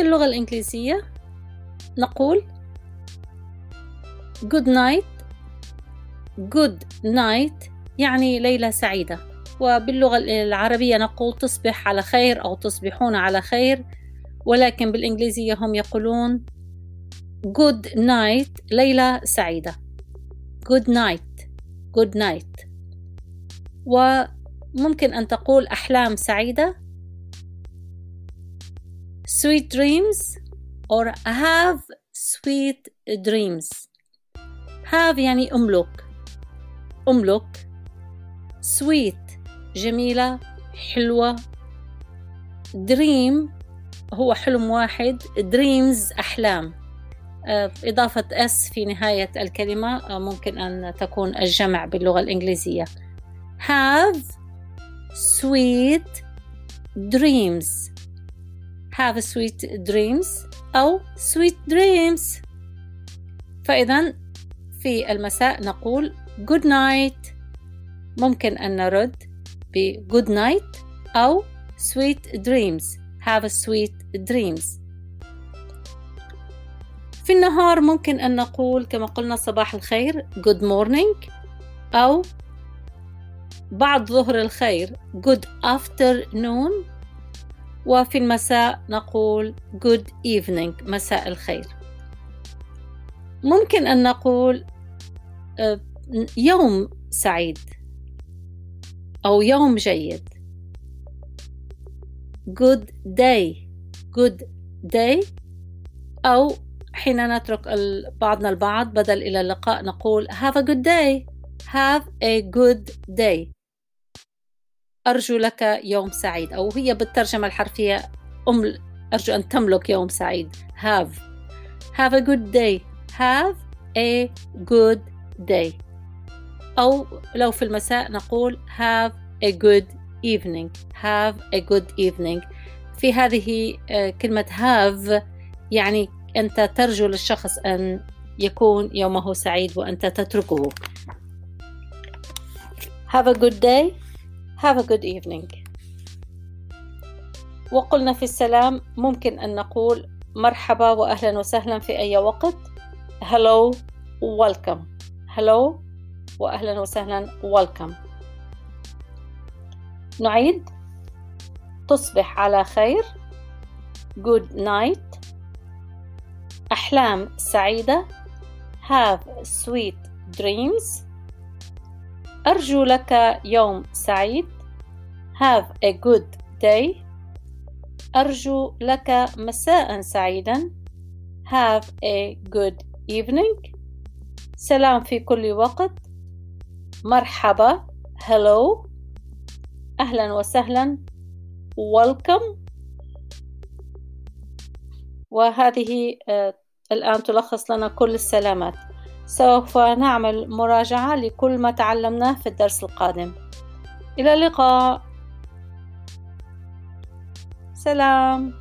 اللغة الإنجليزية. نقول good night. good night يعني ليلة سعيدة. وباللغة العربية نقول تصبح على خير أو تصبحون على خير. ولكن بالإنجليزية هم يقولون good night ليلة سعيدة. good night good night. وممكن أن تقول أحلام سعيدة. Sweet dreams or have sweet dreams? Have يعني أملك. أملك. Sweet جميلة حلوة. Dream هو حلم واحد. Dreams أحلام. آه، إضافة S في نهاية الكلمة آه، ممكن أن تكون الجمع باللغة الإنجليزية. Have sweet dreams. Have sweet dreams أو sweet dreams فإذا في المساء نقول good night ممكن أن نرد ب good night أو sweet dreams have sweet dreams في النهار ممكن أن نقول كما قلنا صباح الخير good morning أو بعد ظهر الخير good afternoon وفي المساء نقول good evening مساء الخير. ممكن أن نقول آه، يوم سعيد أو يوم جيد. good day good day. أو حين نترك بعضنا البعض بدل إلى اللقاء نقول have a good day have a good day. أرجو لك يوم سعيد. أو هي بالترجمة الحرفية أم أرجو أن تملك يوم سعيد. Have. Have a good day. Have a good day. أو لو في المساء نقول have a good evening. Have a good evening. في هذه آه، كلمة have يعني أنت ترجو للشخص أن يكون يومه سعيد وأنت تتركه. Have a good day. Have a good evening. وقلنا في السلام ممكن أن نقول مرحبا وأهلا وسهلا في أي وقت. Hello welcome. Hello وأهلا وسهلا welcome. نعيد. تصبح على خير. Good night. أحلام سعيدة. Have sweet dreams. أرجو لك يوم سعيد. Have a good day. أرجو لك مساء سعيدا. Have a good evening. سلام في كل وقت. مرحبا. Hello. أهلا وسهلا. Welcome. وهذه آه، الآن تلخص لنا كل السلامات. سوف نعمل مراجعة لكل ما تعلمناه في الدرس القادم. إلى اللقاء. سلام